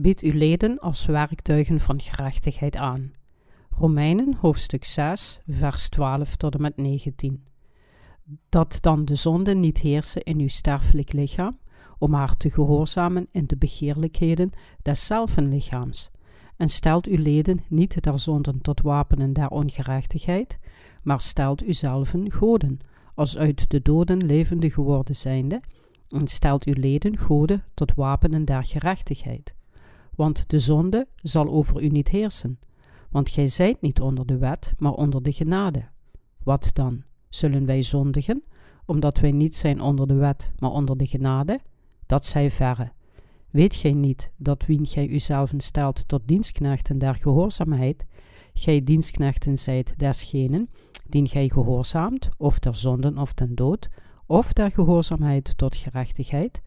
Bied uw leden als werktuigen van gerechtigheid aan. Romeinen hoofdstuk 6, vers 12 tot en met 19. Dat dan de zonde niet heersen in uw sterfelijk lichaam, om haar te gehoorzamen in de begeerlijkheden des lichaams. En stelt uw leden niet der zonden tot wapenen der ongerechtigheid, maar stelt uzelven goden, als uit de doden levende geworden zijnde, en stelt uw leden goden tot wapenen der gerechtigheid. Want de zonde zal over u niet heersen, want gij zijt niet onder de wet, maar onder de genade. Wat dan? Zullen wij zondigen, omdat wij niet zijn onder de wet, maar onder de genade? Dat zij verre. Weet gij niet dat wien gij uzelven stelt tot dienstknechten der gehoorzaamheid, gij dienstknechten zijt desgenen, dien gij gehoorzaamt, of ter zonden of ten dood, of der gehoorzaamheid tot gerechtigheid?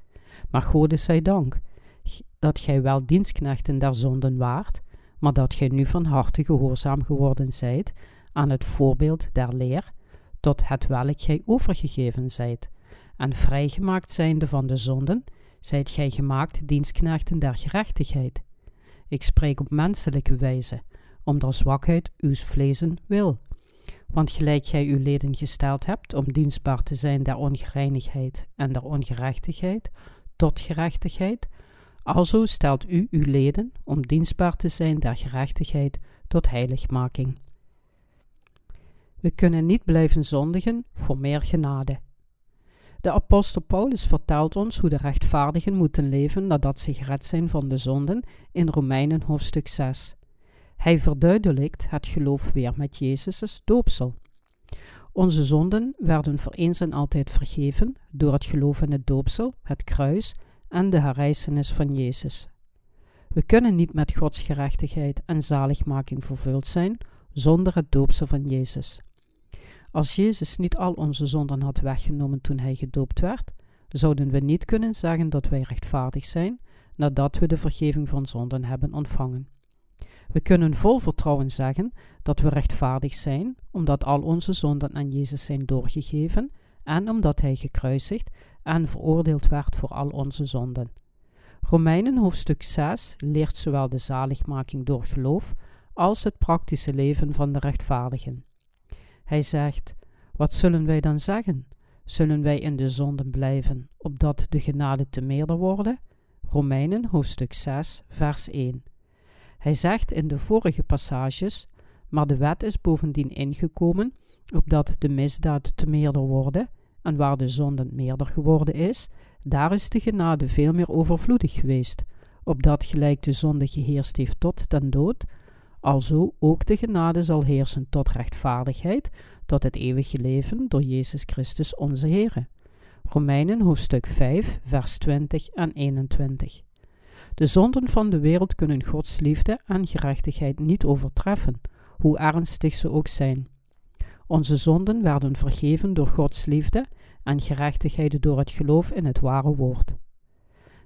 Maar Gode zij dank, dat gij wel dienstknechten der zonden waart, maar dat gij nu van harte gehoorzaam geworden zijt aan het voorbeeld der leer, tot het welk gij overgegeven zijt, en vrijgemaakt zijnde van de zonden, zijt gij gemaakt dienstknechten der gerechtigheid. Ik spreek op menselijke wijze, om zwakheid uw vleesen wil. Want gelijk gij uw leden gesteld hebt om dienstbaar te zijn der ongereinigheid en der ongerechtigheid, tot gerechtigheid, alzo stelt u uw leden om dienstbaar te zijn der gerechtigheid tot heiligmaking. We kunnen niet blijven zondigen voor meer genade. De apostel Paulus vertelt ons hoe de rechtvaardigen moeten leven nadat ze gered zijn van de zonden in Romeinen hoofdstuk 6. Hij verduidelijkt het geloof weer met Jezus' doopsel. Onze zonden werden voor eens en altijd vergeven door het geloof in het doopsel, het kruis en de herrijzenis van Jezus. We kunnen niet met Gods gerechtigheid en zaligmaking vervuld zijn zonder het doopsel van Jezus. Als Jezus niet al onze zonden had weggenomen toen hij gedoopt werd, zouden we niet kunnen zeggen dat wij rechtvaardig zijn nadat we de vergeving van zonden hebben ontvangen. We kunnen vol vertrouwen zeggen dat we rechtvaardig zijn, omdat al onze zonden aan Jezus zijn doorgegeven en omdat Hij gekruisigd en veroordeeld werd voor al onze zonden. Romeinen hoofdstuk 6 leert zowel de zaligmaking door geloof als het praktische leven van de rechtvaardigen. Hij zegt: Wat zullen wij dan zeggen? Zullen wij in de zonden blijven, opdat de genade te meerder worden? Romeinen hoofdstuk 6, vers 1. Hij zegt in de vorige passages: Maar de wet is bovendien ingekomen, opdat de misdaad te meerder worden, en waar de zonde meerder geworden is, daar is de genade veel meer overvloedig geweest, opdat gelijk de zonde geheerst heeft tot den dood, alzo ook de genade zal heersen tot rechtvaardigheid, tot het eeuwige leven door Jezus Christus onze Heer. Romeinen hoofdstuk 5, vers 20 en 21. De zonden van de wereld kunnen Gods liefde en gerechtigheid niet overtreffen, hoe ernstig ze ook zijn. Onze zonden werden vergeven door Gods liefde en gerechtigheid door het geloof in het ware woord.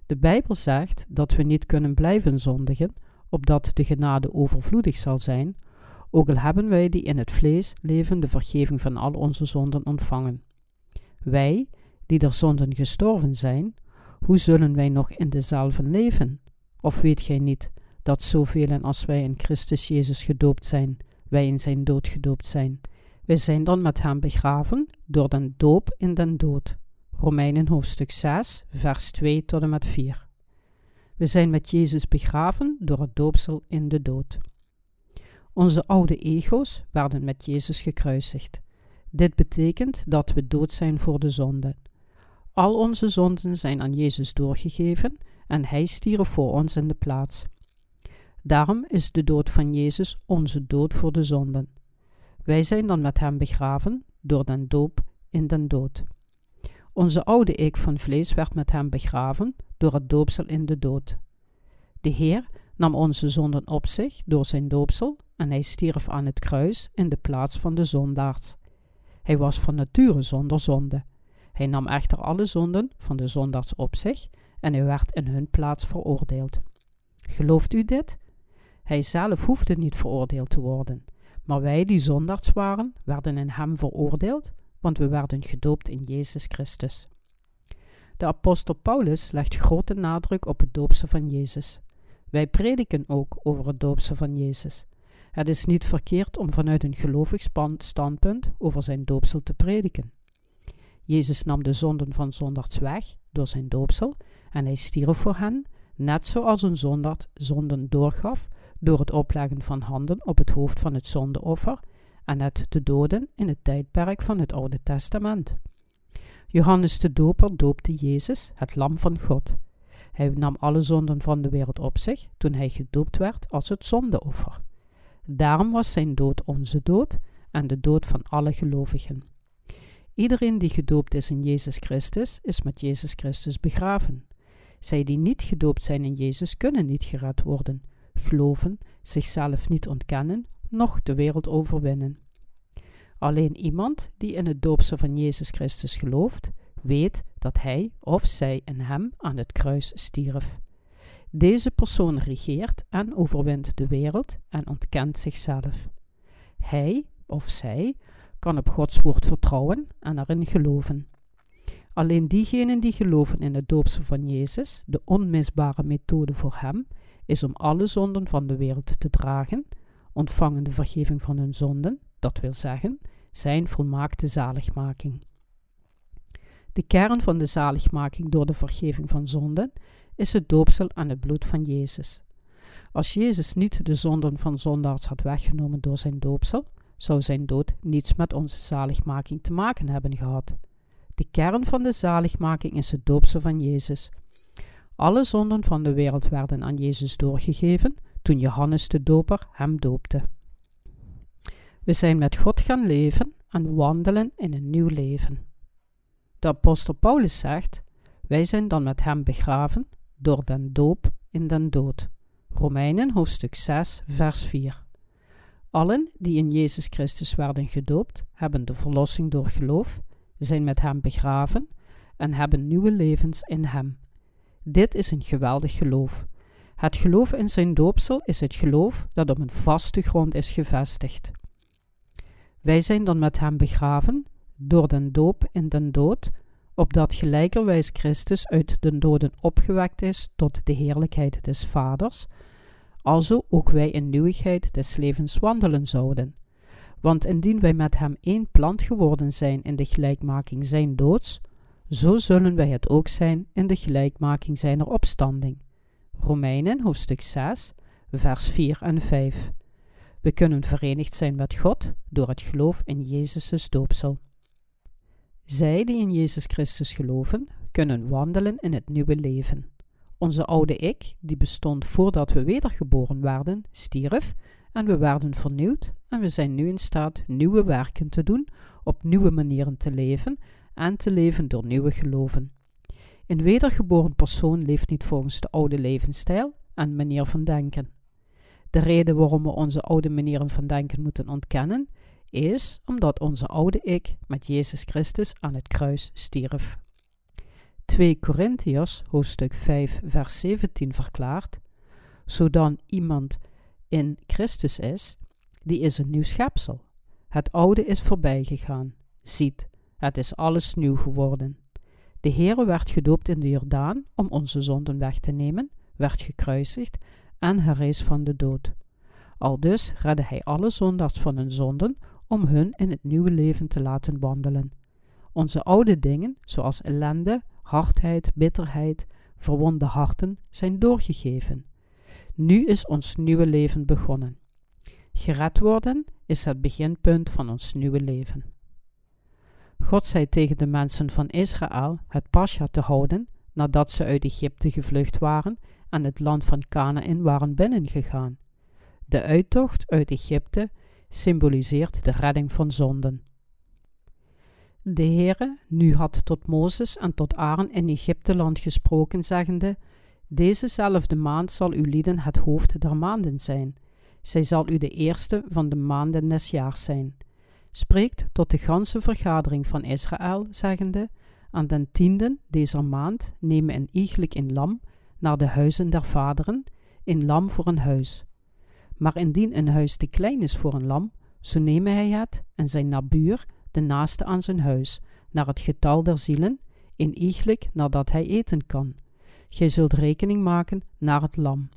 De Bijbel zegt dat we niet kunnen blijven zondigen, opdat de genade overvloedig zal zijn, ook al hebben wij die in het vlees levende vergeving van al onze zonden ontvangen. Wij, die der zonden gestorven zijn, hoe zullen wij nog in dezelfde leven? Of weet gij niet dat zoveel als wij in Christus Jezus gedoopt zijn, wij in zijn dood gedoopt zijn? Wij zijn dan met hem begraven door den doop in den dood. Romeinen hoofdstuk 6, vers 2 tot en met 4. We zijn met Jezus begraven door het doopsel in de dood. Onze oude ego's werden met Jezus gekruisigd. Dit betekent dat we dood zijn voor de zonde. Al onze zonden zijn aan Jezus doorgegeven en Hij stierf voor ons in de plaats. Daarom is de dood van Jezus onze dood voor de zonden. Wij zijn dan met Hem begraven door den doop in den dood. Onze oude ik van vlees werd met Hem begraven door het doopsel in de dood. De Heer nam onze zonden op zich door zijn doopsel en hij stierf aan het kruis in de plaats van de zondaars. Hij was van nature zonder zonde. Hij nam echter alle zonden van de zondaars op zich en hij werd in hun plaats veroordeeld. Gelooft u dit? Hij zelf hoefde niet veroordeeld te worden, maar wij die zondaars waren, werden in hem veroordeeld, want we werden gedoopt in Jezus Christus. De apostel Paulus legt grote nadruk op het doopsel van Jezus. Wij prediken ook over het doopsel van Jezus. Het is niet verkeerd om vanuit een gelovig standpunt over zijn doopsel te prediken. Jezus nam de zonden van zondaars weg door zijn doopsel en hij stierf voor hen, net zoals een zondaard zonden doorgaf door het opleggen van handen op het hoofd van het zondeoffer en het te doden in het tijdperk van het Oude Testament. Johannes de Doper doopte Jezus, het lam van God. Hij nam alle zonden van de wereld op zich toen hij gedoopt werd als het zondeoffer. Daarom was zijn dood onze dood en de dood van alle gelovigen. Iedereen die gedoopt is in Jezus Christus, is met Jezus Christus begraven. Zij die niet gedoopt zijn in Jezus, kunnen niet gered worden, geloven, zichzelf niet ontkennen, noch de wereld overwinnen. Alleen iemand die in het doopsel van Jezus Christus gelooft, weet dat hij of zij in hem aan het kruis stierf. Deze persoon regeert en overwint de wereld en ontkent zichzelf. Hij of zij kan op Gods woord vertrouwen en erin geloven. Alleen diegenen die geloven in het doopsel van Jezus, de onmisbare methode voor hem, is om alle zonden van de wereld te dragen, ontvangen de vergeving van hun zonden, dat wil zeggen, zijn volmaakte zaligmaking. De kern van de zaligmaking door de vergeving van zonden is het doopsel aan het bloed van Jezus. Als Jezus niet de zonden van zondaars had weggenomen door zijn doopsel, zou zijn dood niets met onze zaligmaking te maken hebben gehad. De kern van de zaligmaking is het doopsel van Jezus. Alle zonden van de wereld werden aan Jezus doorgegeven toen Johannes de Doper hem doopte. We zijn met God gaan leven en wandelen in een nieuw leven. De apostel Paulus zegt: Wij zijn dan met hem begraven door den doop in den dood. Romeinen hoofdstuk 6, vers 4. Allen die in Jezus Christus werden gedoopt, hebben de verlossing door geloof, zijn met hem begraven en hebben nieuwe levens in hem. Dit is een geweldig geloof. Het geloof in zijn doopsel is het geloof dat op een vaste grond is gevestigd. Wij zijn dan met hem begraven door den doop in den dood, opdat gelijkerwijs Christus uit den doden opgewekt is tot de heerlijkheid des Vaders, alzo ook wij in nieuwigheid des levens wandelen zouden. Want indien wij met hem één plant geworden zijn in de gelijkmaking zijn doods, zo zullen wij het ook zijn in de gelijkmaking zijner opstanding. Romeinen hoofdstuk 6, vers 4 en 5. We kunnen verenigd zijn met God door het geloof in Jezus' doopsel. Zij die in Jezus Christus geloven, kunnen wandelen in het nieuwe leven. Onze oude ik, die bestond voordat we wedergeboren werden, stierf en we werden vernieuwd en we zijn nu in staat nieuwe werken te doen, op nieuwe manieren te leven en te leven door nieuwe geloven. Een wedergeboren persoon leeft niet volgens de oude levensstijl en manier van denken. De reden waarom we onze oude manieren van denken moeten ontkennen, is omdat onze oude ik met Jezus Christus aan het kruis stierf. 2 Korintiërs hoofdstuk 5 vers 17 verklaart, zodan iemand in Christus is, die is een nieuw schepsel. Het oude is voorbij gegaan. Ziet, het is alles nieuw geworden. De Heere werd gedoopt in de Jordaan om onze zonden weg te nemen, werd gekruisigd en herrees van de dood. Aldus redde hij alle zondaars van hun zonden om hun in het nieuwe leven te laten wandelen. Onze oude dingen, zoals ellende, hardheid, bitterheid, verwonde harten, zijn doorgegeven. Nu is ons nieuwe leven begonnen. Gered worden is het beginpunt van ons nieuwe leven. God zei tegen de mensen van Israël het pasja te houden nadat ze uit Egypte gevlucht waren en het land van Canaan waren binnengegaan. De uittocht uit Egypte symboliseert de redding van zonden. De Heere nu had tot Mozes en tot Aaron in Egypteland gesproken, zeggende: Dezezelfde maand zal uw lieden het hoofd der maanden zijn. Zij zal u de eerste van de maanden des jaars zijn. Spreekt tot de ganse vergadering van Israël, zeggende: Aan den tienden deze maand nemen een iegelijk in lam naar de huizen der vaderen, in lam voor een huis. Maar indien een huis te klein is voor een lam, zo nemen hij het en zijn nabuur, de naaste aan zijn huis, naar het getal der zielen, in iegelijk nadat hij eten kan. Gij zult rekening maken naar het lam.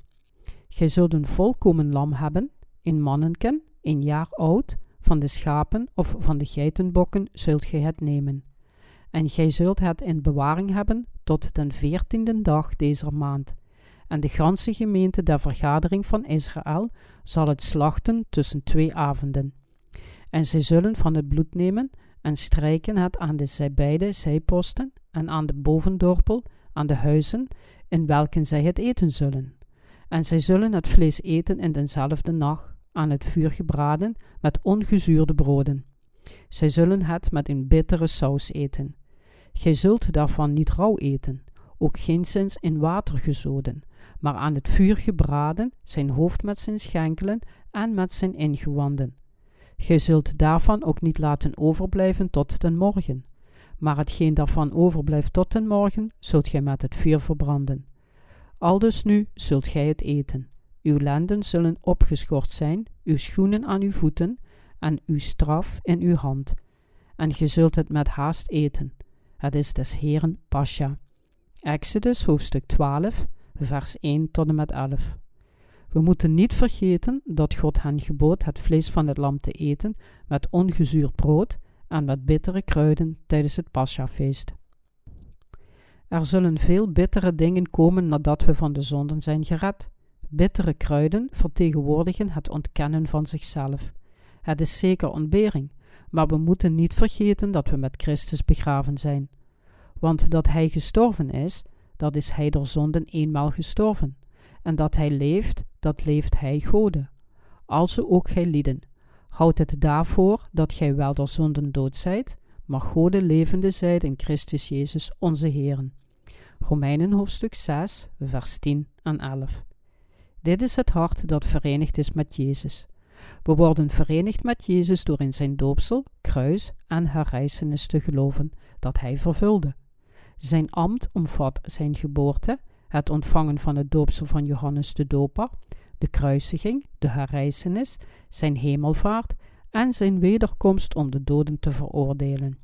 Gij zult een volkomen lam hebben, een mannenken, een jaar oud, van de schapen of van de geitenbokken zult gij het nemen. En gij zult het in bewaring hebben tot den veertiende dag deze maand. En de ganse gemeente der vergadering van Israël zal het slachten tussen twee avonden. En zij zullen van het bloed nemen en strijken het aan de beide zijposten en aan de bovendorpel, aan de huizen, in welken zij het eten zullen. En zij zullen het vlees eten in denzelfde nacht, aan het vuur gebraden, met ongezuurde broden. Zij zullen het met een bittere saus eten. Gij zult daarvan niet rauw eten, ook geenszins in water gezoden, maar aan het vuur gebraden, zijn hoofd met zijn schenkelen en met zijn ingewanden. Gij zult daarvan ook niet laten overblijven tot den morgen, maar hetgeen daarvan overblijft tot den morgen, zult gij met het vuur verbranden. Aldus nu zult gij het eten. Uw lenden zullen opgeschort zijn, uw schoenen aan uw voeten, en uw straf in uw hand. En ge zult het met haast eten. Het is des Heeren Pascha. Exodus hoofdstuk 12, vers 1 tot en met 11. We moeten niet vergeten dat God hen gebood het vlees van het lam te eten met ongezuurd brood en met bittere kruiden tijdens het Paschafeest. Er zullen veel bittere dingen komen nadat we van de zonden zijn gered. Bittere kruiden vertegenwoordigen het ontkennen van zichzelf. Het is zeker ontbering, maar we moeten niet vergeten dat we met Christus begraven zijn. Want dat Hij gestorven is, dat is Hij door zonden eenmaal gestorven. En dat Hij leeft, dat leeft Hij Gode. Also ook gij lieden. Houd het daarvoor dat gij wel door zonden dood zijt, maar Gode levende zijt in Christus Jezus onze Heeren. Romeinen hoofdstuk 6, vers 10 en 11. Dit is het hart dat verenigd is met Jezus. We worden verenigd met Jezus door in zijn doopsel, kruis en herrijzenis te geloven dat hij vervulde. Zijn ambt omvat zijn geboorte, het ontvangen van het doopsel van Johannes de Doper, de kruisiging, de herrijzenis, zijn hemelvaart en zijn wederkomst om de doden te veroordelen.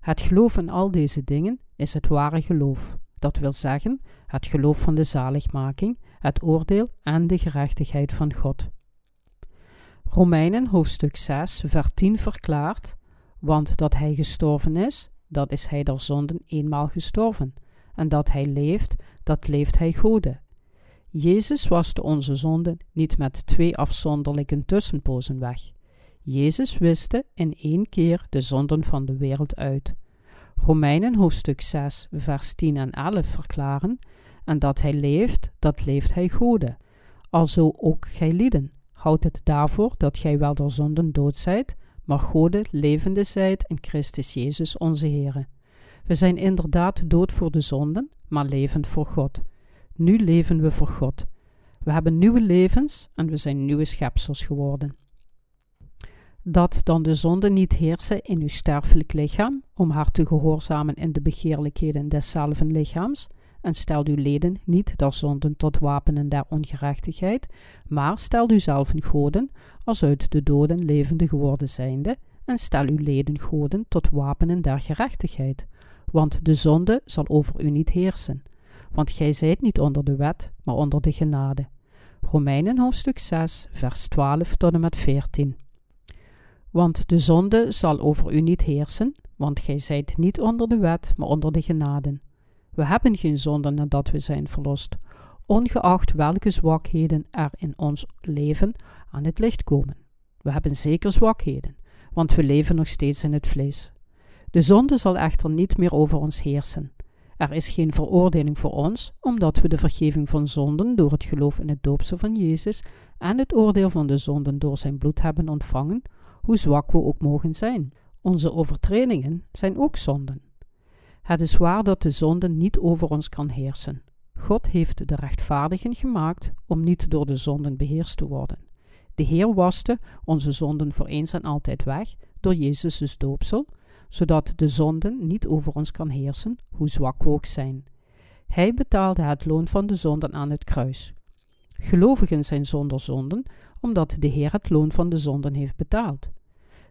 Het geloof in al deze dingen is het ware geloof. Dat wil zeggen, het geloof van de zaligmaking, het oordeel en de gerechtigheid van God. Romeinen hoofdstuk 6, vers 10 verklaart: Want dat hij gestorven is, dat is hij door zonden eenmaal gestorven, en dat hij leeft, dat leeft hij Gode. Jezus waste onze zonden niet met twee afzonderlijke tussenpozen weg. Jezus wiste in één keer de zonden van de wereld uit. Romeinen hoofdstuk 6, vers 10 en 11 verklaren: En dat hij leeft, dat leeft hij Gode. Alzo ook gij lieden. Houd het daarvoor dat gij wel door zonden dood zijt, maar Gode levende zijt in Christus Jezus onze Heere. We zijn inderdaad dood voor de zonden, maar levend voor God. Nu leven we voor God. We hebben nieuwe levens en we zijn nieuwe schepsels geworden. Dat dan de zonde niet heersen in uw sterfelijk lichaam, om haar te gehoorzamen in de begeerlijkheden deszelfde lichaams, en stel uw leden niet der zonden tot wapenen der ongerechtigheid, maar stel uzelf goden, als uit de doden levende geworden zijnde, en stel uw leden goden tot wapenen der gerechtigheid, want de zonde zal over u niet heersen, want gij zijt niet onder de wet, maar onder de genade. Romeinen hoofdstuk 6, vers 12 tot en met 14. Want de zonde zal over u niet heersen, want gij zijt niet onder de wet, maar onder de genade. We hebben geen zonde nadat we zijn verlost, ongeacht welke zwakheden er in ons leven aan het licht komen. We hebben zeker zwakheden, want we leven nog steeds in het vlees. De zonde zal echter niet meer over ons heersen. Er is geen veroordeling voor ons, omdat we de vergeving van zonden door het geloof in het doopsel van Jezus en het oordeel van de zonden door zijn bloed hebben ontvangen, hoe zwak we ook mogen zijn. Onze overtredingen zijn ook zonden. Het is waar dat de zonde niet over ons kan heersen. God heeft de rechtvaardigen gemaakt om niet door de zonden beheerst te worden. De Heer waste onze zonden voor eens en altijd weg door Jezus' doopsel, zodat de zonden niet over ons kan heersen, hoe zwak we ook zijn. Hij betaalde het loon van de zonden aan het kruis. Gelovigen zijn zonder zonden, omdat de Heer het loon van de zonden heeft betaald.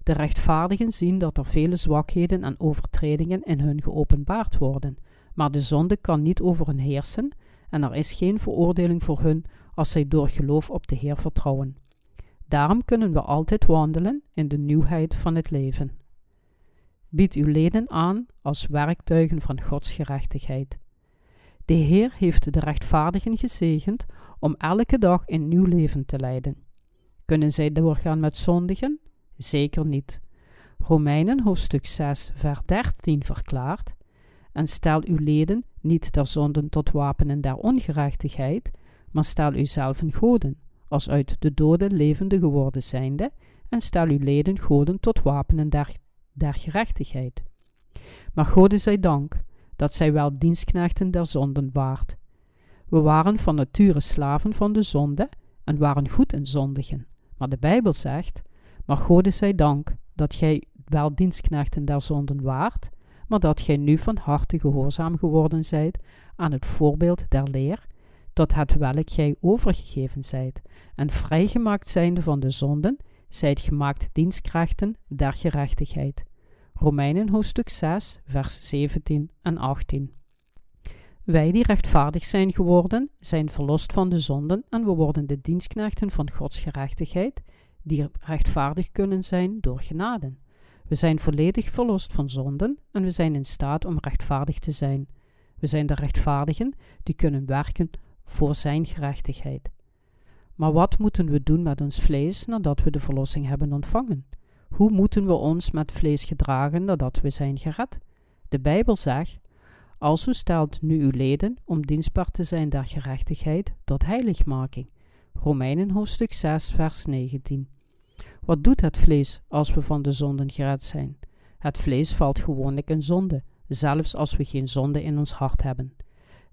De rechtvaardigen zien dat er vele zwakheden en overtredingen in hun geopenbaard worden, maar de zonde kan niet over hen heersen en er is geen veroordeling voor hun als zij door geloof op de Heer vertrouwen. Daarom kunnen we altijd wandelen in de nieuwheid van het leven. Bied uw leden aan als werktuigen van Gods gerechtigheid. De Heer heeft de rechtvaardigen gezegend om elke dag een nieuw leven te leiden. Kunnen zij doorgaan met zondigen? Zeker niet. Romeinen hoofdstuk 6, vers 13 verklaart: En stel uw leden niet ter zonden tot wapenen der ongerechtigheid, maar stel uzelf in goden, als uit de doden levende geworden zijnde, en stel uw leden goden tot wapenen der, der gerechtigheid. Maar Gode zij dank, dat zij wel dienstknechten der zonden waard. We waren van nature slaven van de zonde en waren goed in zondigen. Maar de Bijbel zegt, maar Gode zij dank, dat gij wel dienstknechten der zonden waart, maar dat gij nu van harte gehoorzaam geworden zijt aan het voorbeeld der leer, tot het welk gij overgegeven zijt, en vrijgemaakt zijnde van de zonden, zijt gemaakt dienstkrachten der gerechtigheid. Romeinen hoofdstuk 6, vers 17 en 18. Wij die rechtvaardig zijn geworden, zijn verlost van de zonden en we worden de dienstknechten van Gods gerechtigheid, die rechtvaardig kunnen zijn door genade. We zijn volledig verlost van zonden en we zijn in staat om rechtvaardig te zijn. We zijn de rechtvaardigen die kunnen werken voor Zijn gerechtigheid. Maar wat moeten we doen met ons vlees nadat we de verlossing hebben ontvangen? Hoe moeten we ons met vlees gedragen nadat we zijn gered? De Bijbel zegt: Alzo stelt nu uw leden om dienstbaar te zijn der gerechtigheid tot heiligmaking. Romeinen hoofdstuk 6, vers 19. Wat doet het vlees als we van de zonden gered zijn? Het vlees valt gewoonlijk in zonde, zelfs als we geen zonde in ons hart hebben.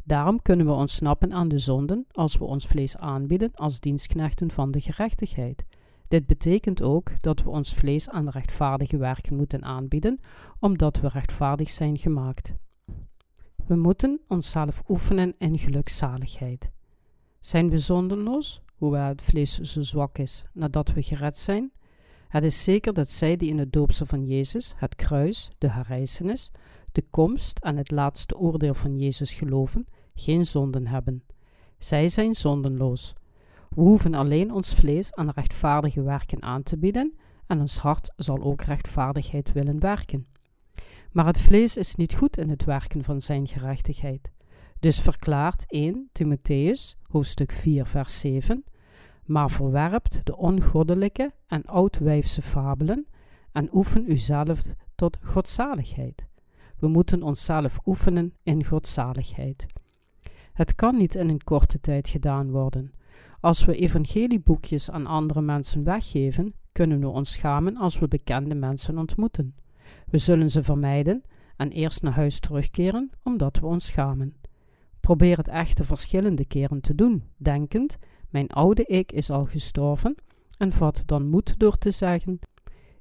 Daarom kunnen we ontsnappen aan de zonden als we ons vlees aanbieden als dienstknechten van de gerechtigheid. Dit betekent ook dat we ons vlees aan rechtvaardige werken moeten aanbieden, omdat we rechtvaardig zijn gemaakt. We moeten onszelf oefenen in gelukzaligheid. Zijn we zondenloos, hoewel het vlees zo zwak is, nadat we gered zijn? Het is zeker dat zij die in het doopsel van Jezus, het kruis, de herrijzenis, de komst en het laatste oordeel van Jezus geloven, geen zonden hebben. Zij zijn zondenloos. We hoeven alleen ons vlees aan rechtvaardige werken aan te bieden en ons hart zal ook rechtvaardigheid willen werken. Maar het vlees is niet goed in het werken van zijn gerechtigheid. Dus verklaart 1 Timotheus, hoofdstuk 4, vers 7, maar verwerpt de ongoddelijke en oudwijfse fabelen en oefen uzelf tot godzaligheid. We moeten onszelf oefenen in godzaligheid. Het kan niet in een korte tijd gedaan worden. Als we evangelieboekjes aan andere mensen weggeven, kunnen we ons schamen als we bekende mensen ontmoeten. We zullen ze vermijden en eerst naar huis terugkeren omdat we ons schamen. Probeer het echte verschillende keren te doen, denkend: Mijn oude ik is al gestorven, en vat dan moed door te zeggen: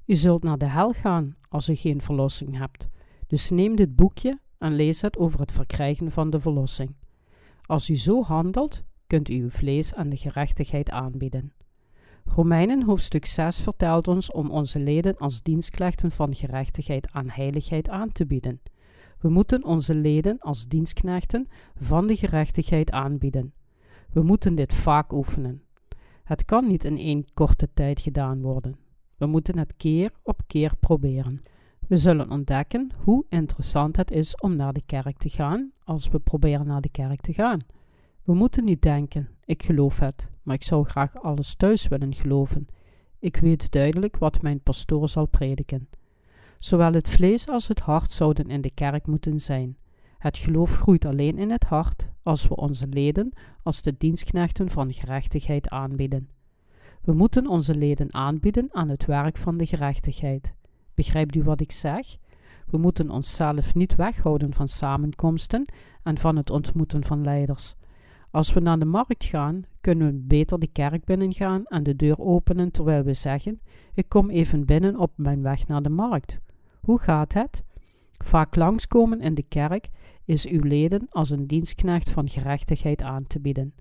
U zult naar de hel gaan als u geen verlossing hebt. Dus neem dit boekje en lees het over het verkrijgen van de verlossing. Als u zo handelt, kunt u uw vlees aan de gerechtigheid aanbieden. Romeinen hoofdstuk 6 vertelt ons om onze leden als dienstknechten van gerechtigheid aan heiligheid aan te bieden. We moeten onze leden als dienstknechten van de gerechtigheid aanbieden. We moeten dit vaak oefenen. Het kan niet in één korte tijd gedaan worden. We moeten het keer op keer proberen. We zullen ontdekken hoe interessant het is om naar de kerk te gaan als we proberen naar de kerk te gaan. We moeten niet denken: ik geloof het, maar ik zou graag alles thuis willen geloven. Ik weet duidelijk wat mijn pastoor zal prediken. Zowel het vlees als het hart zouden in de kerk moeten zijn. Het geloof groeit alleen in het hart als we onze leden als de dienstknechten van gerechtigheid aanbieden. We moeten onze leden aanbieden aan het werk van de gerechtigheid. Begrijpt u wat ik zeg? We moeten onszelf niet weghouden van samenkomsten en van het ontmoeten van leiders. Als we naar de markt gaan, kunnen we beter de kerk binnengaan en de deur openen terwijl we zeggen: Ik kom even binnen op mijn weg naar de markt. Hoe gaat het? Vaak langskomen in de kerk is uw leden als een dienstknecht van gerechtigheid aan te bieden.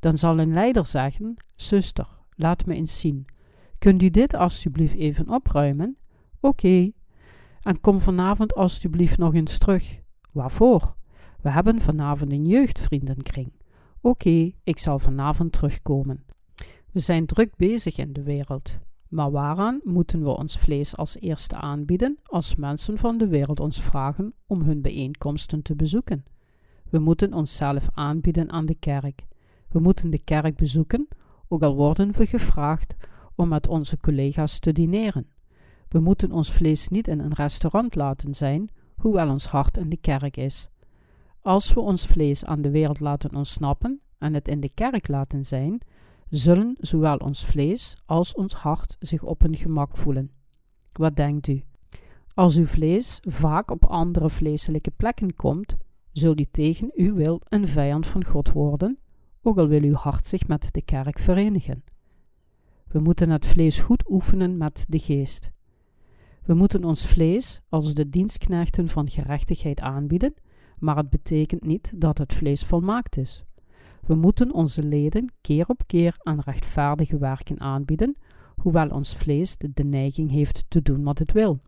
Dan zal een leider zeggen: Zuster, laat me eens zien. Kunt u dit alstublieft even opruimen? Oké. En kom vanavond alstublieft nog eens terug. Waarvoor? We hebben vanavond een jeugdvriendenkring. Oké, ik zal vanavond terugkomen. We zijn druk bezig in de wereld. Maar waaraan moeten we ons vlees als eerste aanbieden als mensen van de wereld ons vragen om hun bijeenkomsten te bezoeken? We moeten onszelf aanbieden aan de kerk. We moeten de kerk bezoeken, ook al worden we gevraagd om met onze collega's te dineren. We moeten ons vlees niet in een restaurant laten zijn, hoewel ons hart in de kerk is. Als we ons vlees aan de wereld laten ontsnappen en het in de kerk laten zijn, zullen zowel ons vlees als ons hart zich op hun gemak voelen. Wat denkt u? Als uw vlees vaak op andere vleeselijke plekken komt, zult u tegen uw wil een vijand van God worden, ook al wil uw hart zich met de kerk verenigen. We moeten het vlees goed oefenen met de geest. We moeten ons vlees als de dienstknechten van gerechtigheid aanbieden, maar het betekent niet dat het vlees volmaakt is. We moeten onze leden keer op keer aan rechtvaardige werken aanbieden, hoewel ons vlees de neiging heeft te doen wat het wil.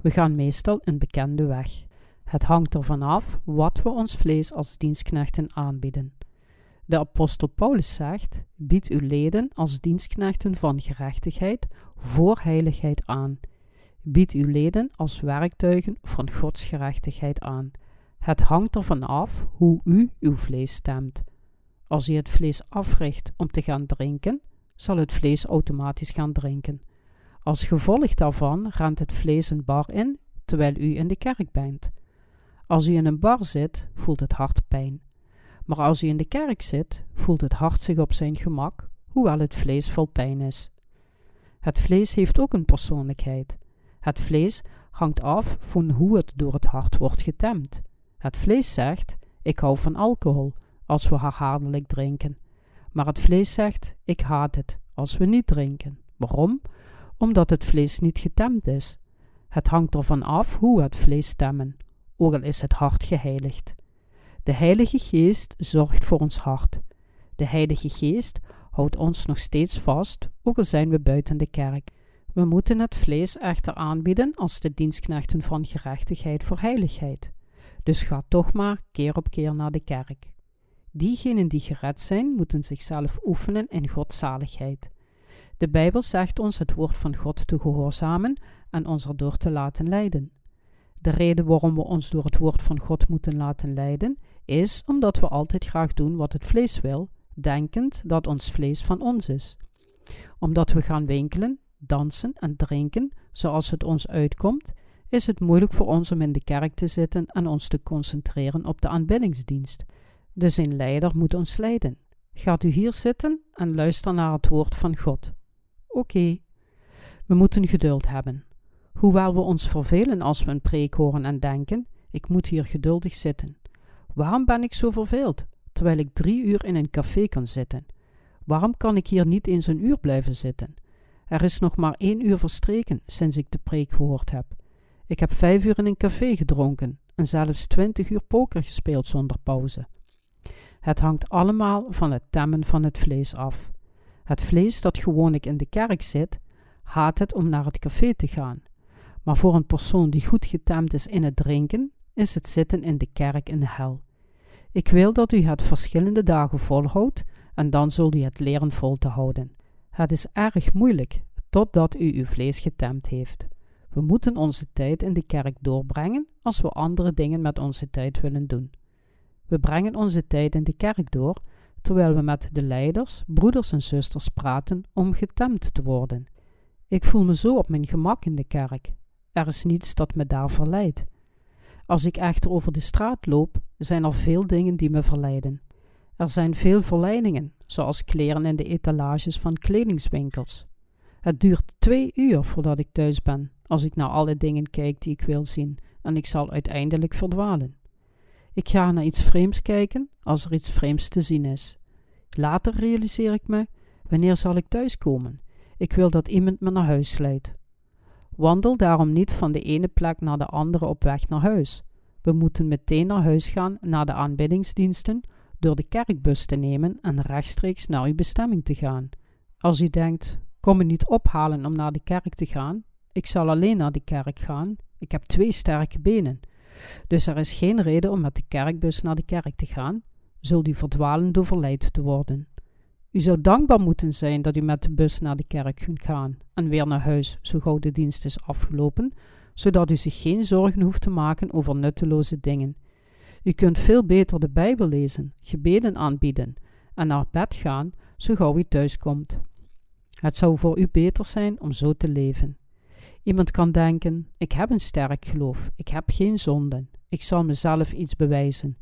We gaan meestal een bekende weg. Het hangt ervan af wat we ons vlees als dienstknechten aanbieden. De apostel Paulus zegt: Bied uw leden als dienstknechten van gerechtigheid voor heiligheid aan. Bied uw leden als werktuigen van Gods gerechtigheid aan. Het hangt ervan af hoe u uw vlees stemt. Als u het vlees africht om te gaan drinken, zal het vlees automatisch gaan drinken. Als gevolg daarvan rent het vlees een bar in terwijl u in de kerk bent. Als u in een bar zit, voelt het hart pijn. Maar als u in de kerk zit, voelt het hart zich op zijn gemak, hoewel het vlees vol pijn is. Het vlees heeft ook een persoonlijkheid. Het vlees hangt af van hoe het door het hart wordt getemd. Het vlees zegt: Ik hou van alcohol, als we herhaaldelijk drinken. Maar het vlees zegt: Ik haat het als we niet drinken. Waarom? Omdat het vlees niet getemd is. Het hangt ervan af hoe we het vlees stemmen, ook al is het hart geheiligd. De Heilige Geest zorgt voor ons hart. De Heilige Geest houdt ons nog steeds vast, ook al zijn we buiten de kerk. We moeten het vlees echter aanbieden als de dienstknechten van gerechtigheid voor heiligheid. Dus ga toch maar keer op keer naar de kerk. Diegenen die gered zijn, moeten zichzelf oefenen in godzaligheid. De Bijbel zegt ons het woord van God te gehoorzamen en ons erdoor te laten leiden. De reden waarom we ons door het woord van God moeten laten leiden, is omdat we altijd graag doen wat het vlees wil, denkend dat ons vlees van ons is. Omdat we gaan winkelen, dansen en drinken zoals het ons uitkomt, is het moeilijk voor ons om in de kerk te zitten en ons te concentreren op de aanbiddingsdienst. Dus een leider moet ons leiden. Gaat u hier zitten en luister naar het woord van God. Oké. We moeten geduld hebben. Hoewel we ons vervelen als we een preek horen en denken: ik moet hier geduldig zitten. Waarom ben ik zo verveeld, terwijl ik drie uur in een café kan zitten? Waarom kan ik hier niet eens een uur blijven zitten? Er is nog maar één uur verstreken sinds ik de preek gehoord heb. Ik heb vijf uur in een café gedronken en zelfs twintig uur poker gespeeld zonder pauze. Het hangt allemaal van het temmen van het vlees af. Het vlees dat gewoonlijk in de kerk zit, haat het om naar het café te gaan. Maar voor een persoon die goed getemd is in het drinken, is het zitten in de kerk een hel. Ik wil dat u het verschillende dagen volhoudt en dan zult u het leren vol te houden. Het is erg moeilijk totdat u uw vlees getemd heeft. We moeten onze tijd in de kerk doorbrengen als we andere dingen met onze tijd willen doen. We brengen onze tijd in de kerk door terwijl we met de leiders, broeders en zusters praten om getemd te worden. Ik voel me zo op mijn gemak in de kerk. Er is niets dat me daar verleidt. Als ik echter over de straat loop, zijn er veel dingen die me verleiden. Er zijn veel verleidingen, zoals kleren in de etalages van kledingswinkels. Het duurt twee uur voordat ik thuis ben, als ik naar alle dingen kijk die ik wil zien, en ik zal uiteindelijk verdwalen. Ik ga naar iets vreemds kijken als er iets vreemds te zien is. Later realiseer ik me: wanneer zal ik thuiskomen? Ik wil dat iemand me naar huis leidt. Wandel daarom niet van de ene plek naar de andere op weg naar huis. We moeten meteen naar huis gaan naar de aanbiddingsdiensten door de kerkbus te nemen en rechtstreeks naar uw bestemming te gaan. Als u denkt: kom me niet ophalen om naar de kerk te gaan, ik zal alleen naar de kerk gaan. Ik heb twee sterke benen. Dus er is geen reden om met de kerkbus naar de kerk te gaan. zult u verdwalen door verleid te worden. U zou dankbaar moeten zijn dat u met de bus naar de kerk kunt gaan en weer naar huis zo gauw de dienst is afgelopen, zodat u zich geen zorgen hoeft te maken over nutteloze dingen. U kunt veel beter de Bijbel lezen, gebeden aanbieden en naar bed gaan zo gauw u thuis komt. Het zou voor u beter zijn om zo te leven. Iemand kan denken: ik heb een sterk geloof, ik heb geen zonden, ik zal mezelf iets bewijzen.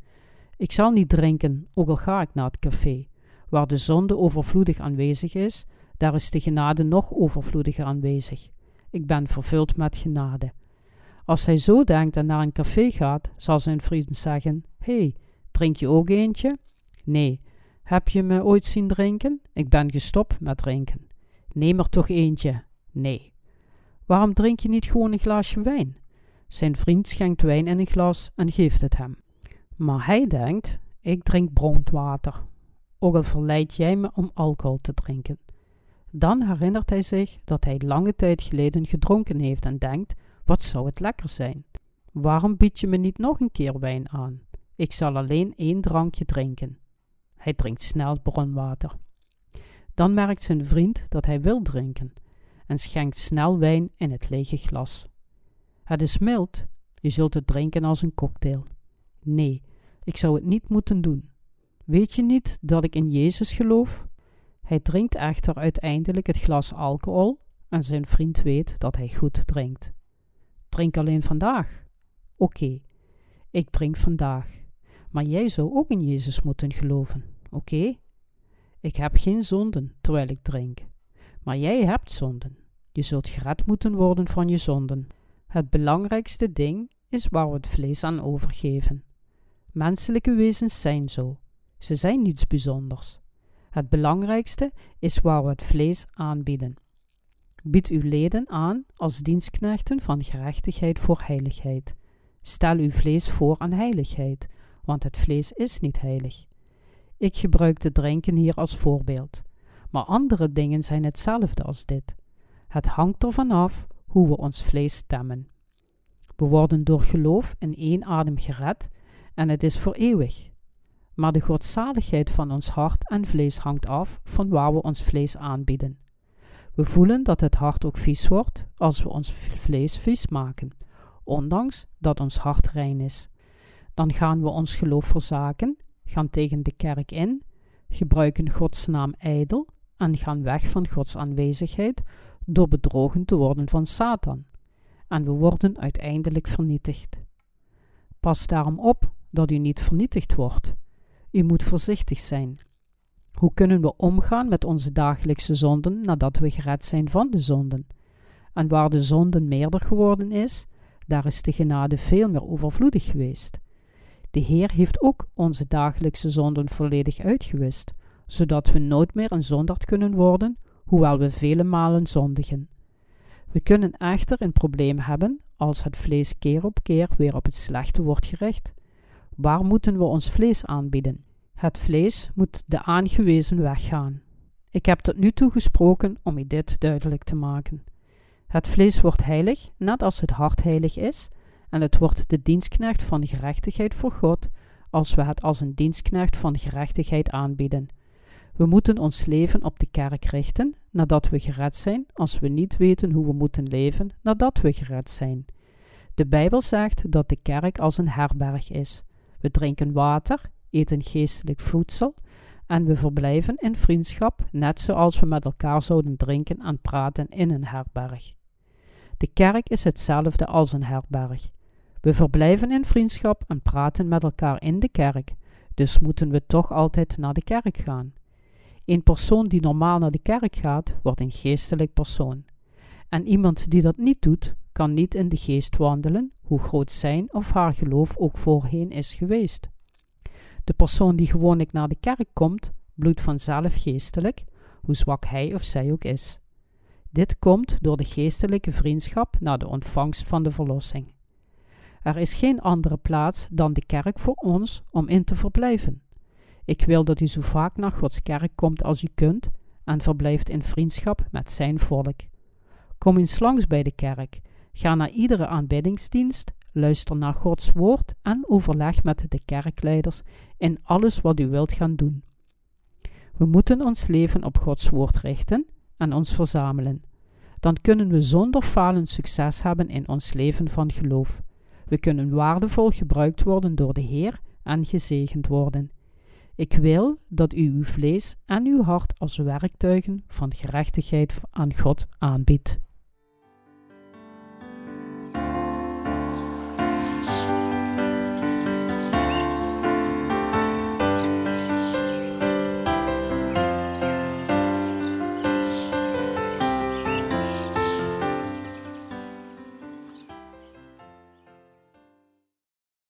Ik zal niet drinken, ook al ga ik naar het café. Waar de zonde overvloedig aanwezig is, daar is de genade nog overvloediger aanwezig. Ik ben vervuld met genade. Als hij zo denkt en naar een café gaat, zal zijn vriend zeggen: hey, drink je ook eentje? Nee. Heb je me ooit zien drinken? Ik ben gestopt met drinken. Neem er toch eentje. Nee. Waarom drink je niet gewoon een glaasje wijn? Zijn vriend schenkt wijn in een glas en geeft het hem. Maar hij denkt: ik drink brandwater. Ook al verleid jij me om alcohol te drinken. Dan herinnert hij zich dat hij lange tijd geleden gedronken heeft en denkt: wat zou het lekker zijn? Waarom bied je me niet nog een keer wijn aan? Ik zal alleen één drankje drinken. Hij drinkt snel bronwater. Dan merkt zijn vriend dat hij wil drinken en schenkt snel wijn in het lege glas. Het is mild, je zult het drinken als een cocktail. Nee, ik zou het niet moeten doen. Weet je niet dat ik in Jezus geloof? Hij drinkt echter uiteindelijk het glas alcohol en zijn vriend weet dat hij goed drinkt. Drink alleen vandaag. Oké, ik drink vandaag. Maar jij zou ook in Jezus moeten geloven, oké? Ik heb geen zonden terwijl ik drink. Maar jij hebt zonden. Je zult gered moeten worden van je zonden. Het belangrijkste ding is waar we het vlees aan overgeven. Menselijke wezens zijn zo. Ze zijn niets bijzonders. Het belangrijkste is waar we het vlees aanbieden. Bied uw leden aan als dienstknechten van gerechtigheid voor heiligheid. Stel uw vlees voor aan heiligheid, want het vlees is niet heilig. Ik gebruik de drinken hier als voorbeeld, maar andere dingen zijn hetzelfde als dit. Het hangt ervan af hoe we ons vlees stemmen. We worden door geloof in één adem gered en het is voor eeuwig. Maar de godzaligheid van ons hart en vlees hangt af van waar we ons vlees aanbieden. We voelen dat het hart ook vies wordt als we ons vlees vies maken, ondanks dat ons hart rein is. Dan gaan we ons geloof verzaken, gaan tegen de kerk in, gebruiken Gods naam ijdel en gaan weg van Gods aanwezigheid door bedrogen te worden van Satan. En we worden uiteindelijk vernietigd. Pas daarom op dat u niet vernietigd wordt. U moet voorzichtig zijn. Hoe kunnen we omgaan met onze dagelijkse zonden nadat we gered zijn van de zonden? En waar de zonden meerder geworden is, daar is de genade veel meer overvloedig geweest. De Heer heeft ook onze dagelijkse zonden volledig uitgewist, zodat we nooit meer een zondaard kunnen worden, hoewel we vele malen zondigen. We kunnen echter een probleem hebben als het vlees keer op keer weer op het slechte wordt gericht. Waar moeten we ons vlees aanbieden? Het vlees moet de aangewezen weg gaan. Ik heb tot nu toe gesproken om u dit duidelijk te maken. Het vlees wordt heilig, net als het hart heilig is, en het wordt de dienstknecht van gerechtigheid voor God, als we het als een dienstknecht van gerechtigheid aanbieden. We moeten ons leven op de kerk richten, nadat we gered zijn, als we niet weten hoe we moeten leven nadat we gered zijn. De Bijbel zegt dat de kerk als een herberg is. We drinken water, eten geestelijk voedsel en we verblijven in vriendschap, net zoals we met elkaar zouden drinken en praten in een herberg. De kerk is hetzelfde als een herberg. We verblijven in vriendschap en praten met elkaar in de kerk, dus moeten we toch altijd naar de kerk gaan. Een persoon die normaal naar de kerk gaat, wordt een geestelijk persoon. En iemand die dat niet doet, kan niet in de geest wandelen, hoe groot zijn of haar geloof ook voorheen is geweest. De persoon die gewoonlijk naar de kerk komt, bloedt vanzelf geestelijk, hoe zwak hij of zij ook is. Dit komt door de geestelijke vriendschap na de ontvangst van de verlossing. Er is geen andere plaats dan de kerk voor ons om in te verblijven. Ik wil dat u zo vaak naar Gods kerk komt als u kunt en verblijft in vriendschap met zijn volk. Kom eens langs bij de kerk, ga naar iedere aanbiddingsdienst, Luister naar Gods woord en overleg met de kerkleiders in alles wat u wilt gaan doen. We moeten ons leven op Gods woord richten en ons verzamelen. Dan kunnen we zonder falen succes hebben in ons leven van geloof. We kunnen waardevol gebruikt worden door de Heer en gezegend worden. Ik wil dat u uw vlees en uw hart als werktuigen van gerechtigheid aan God aanbiedt.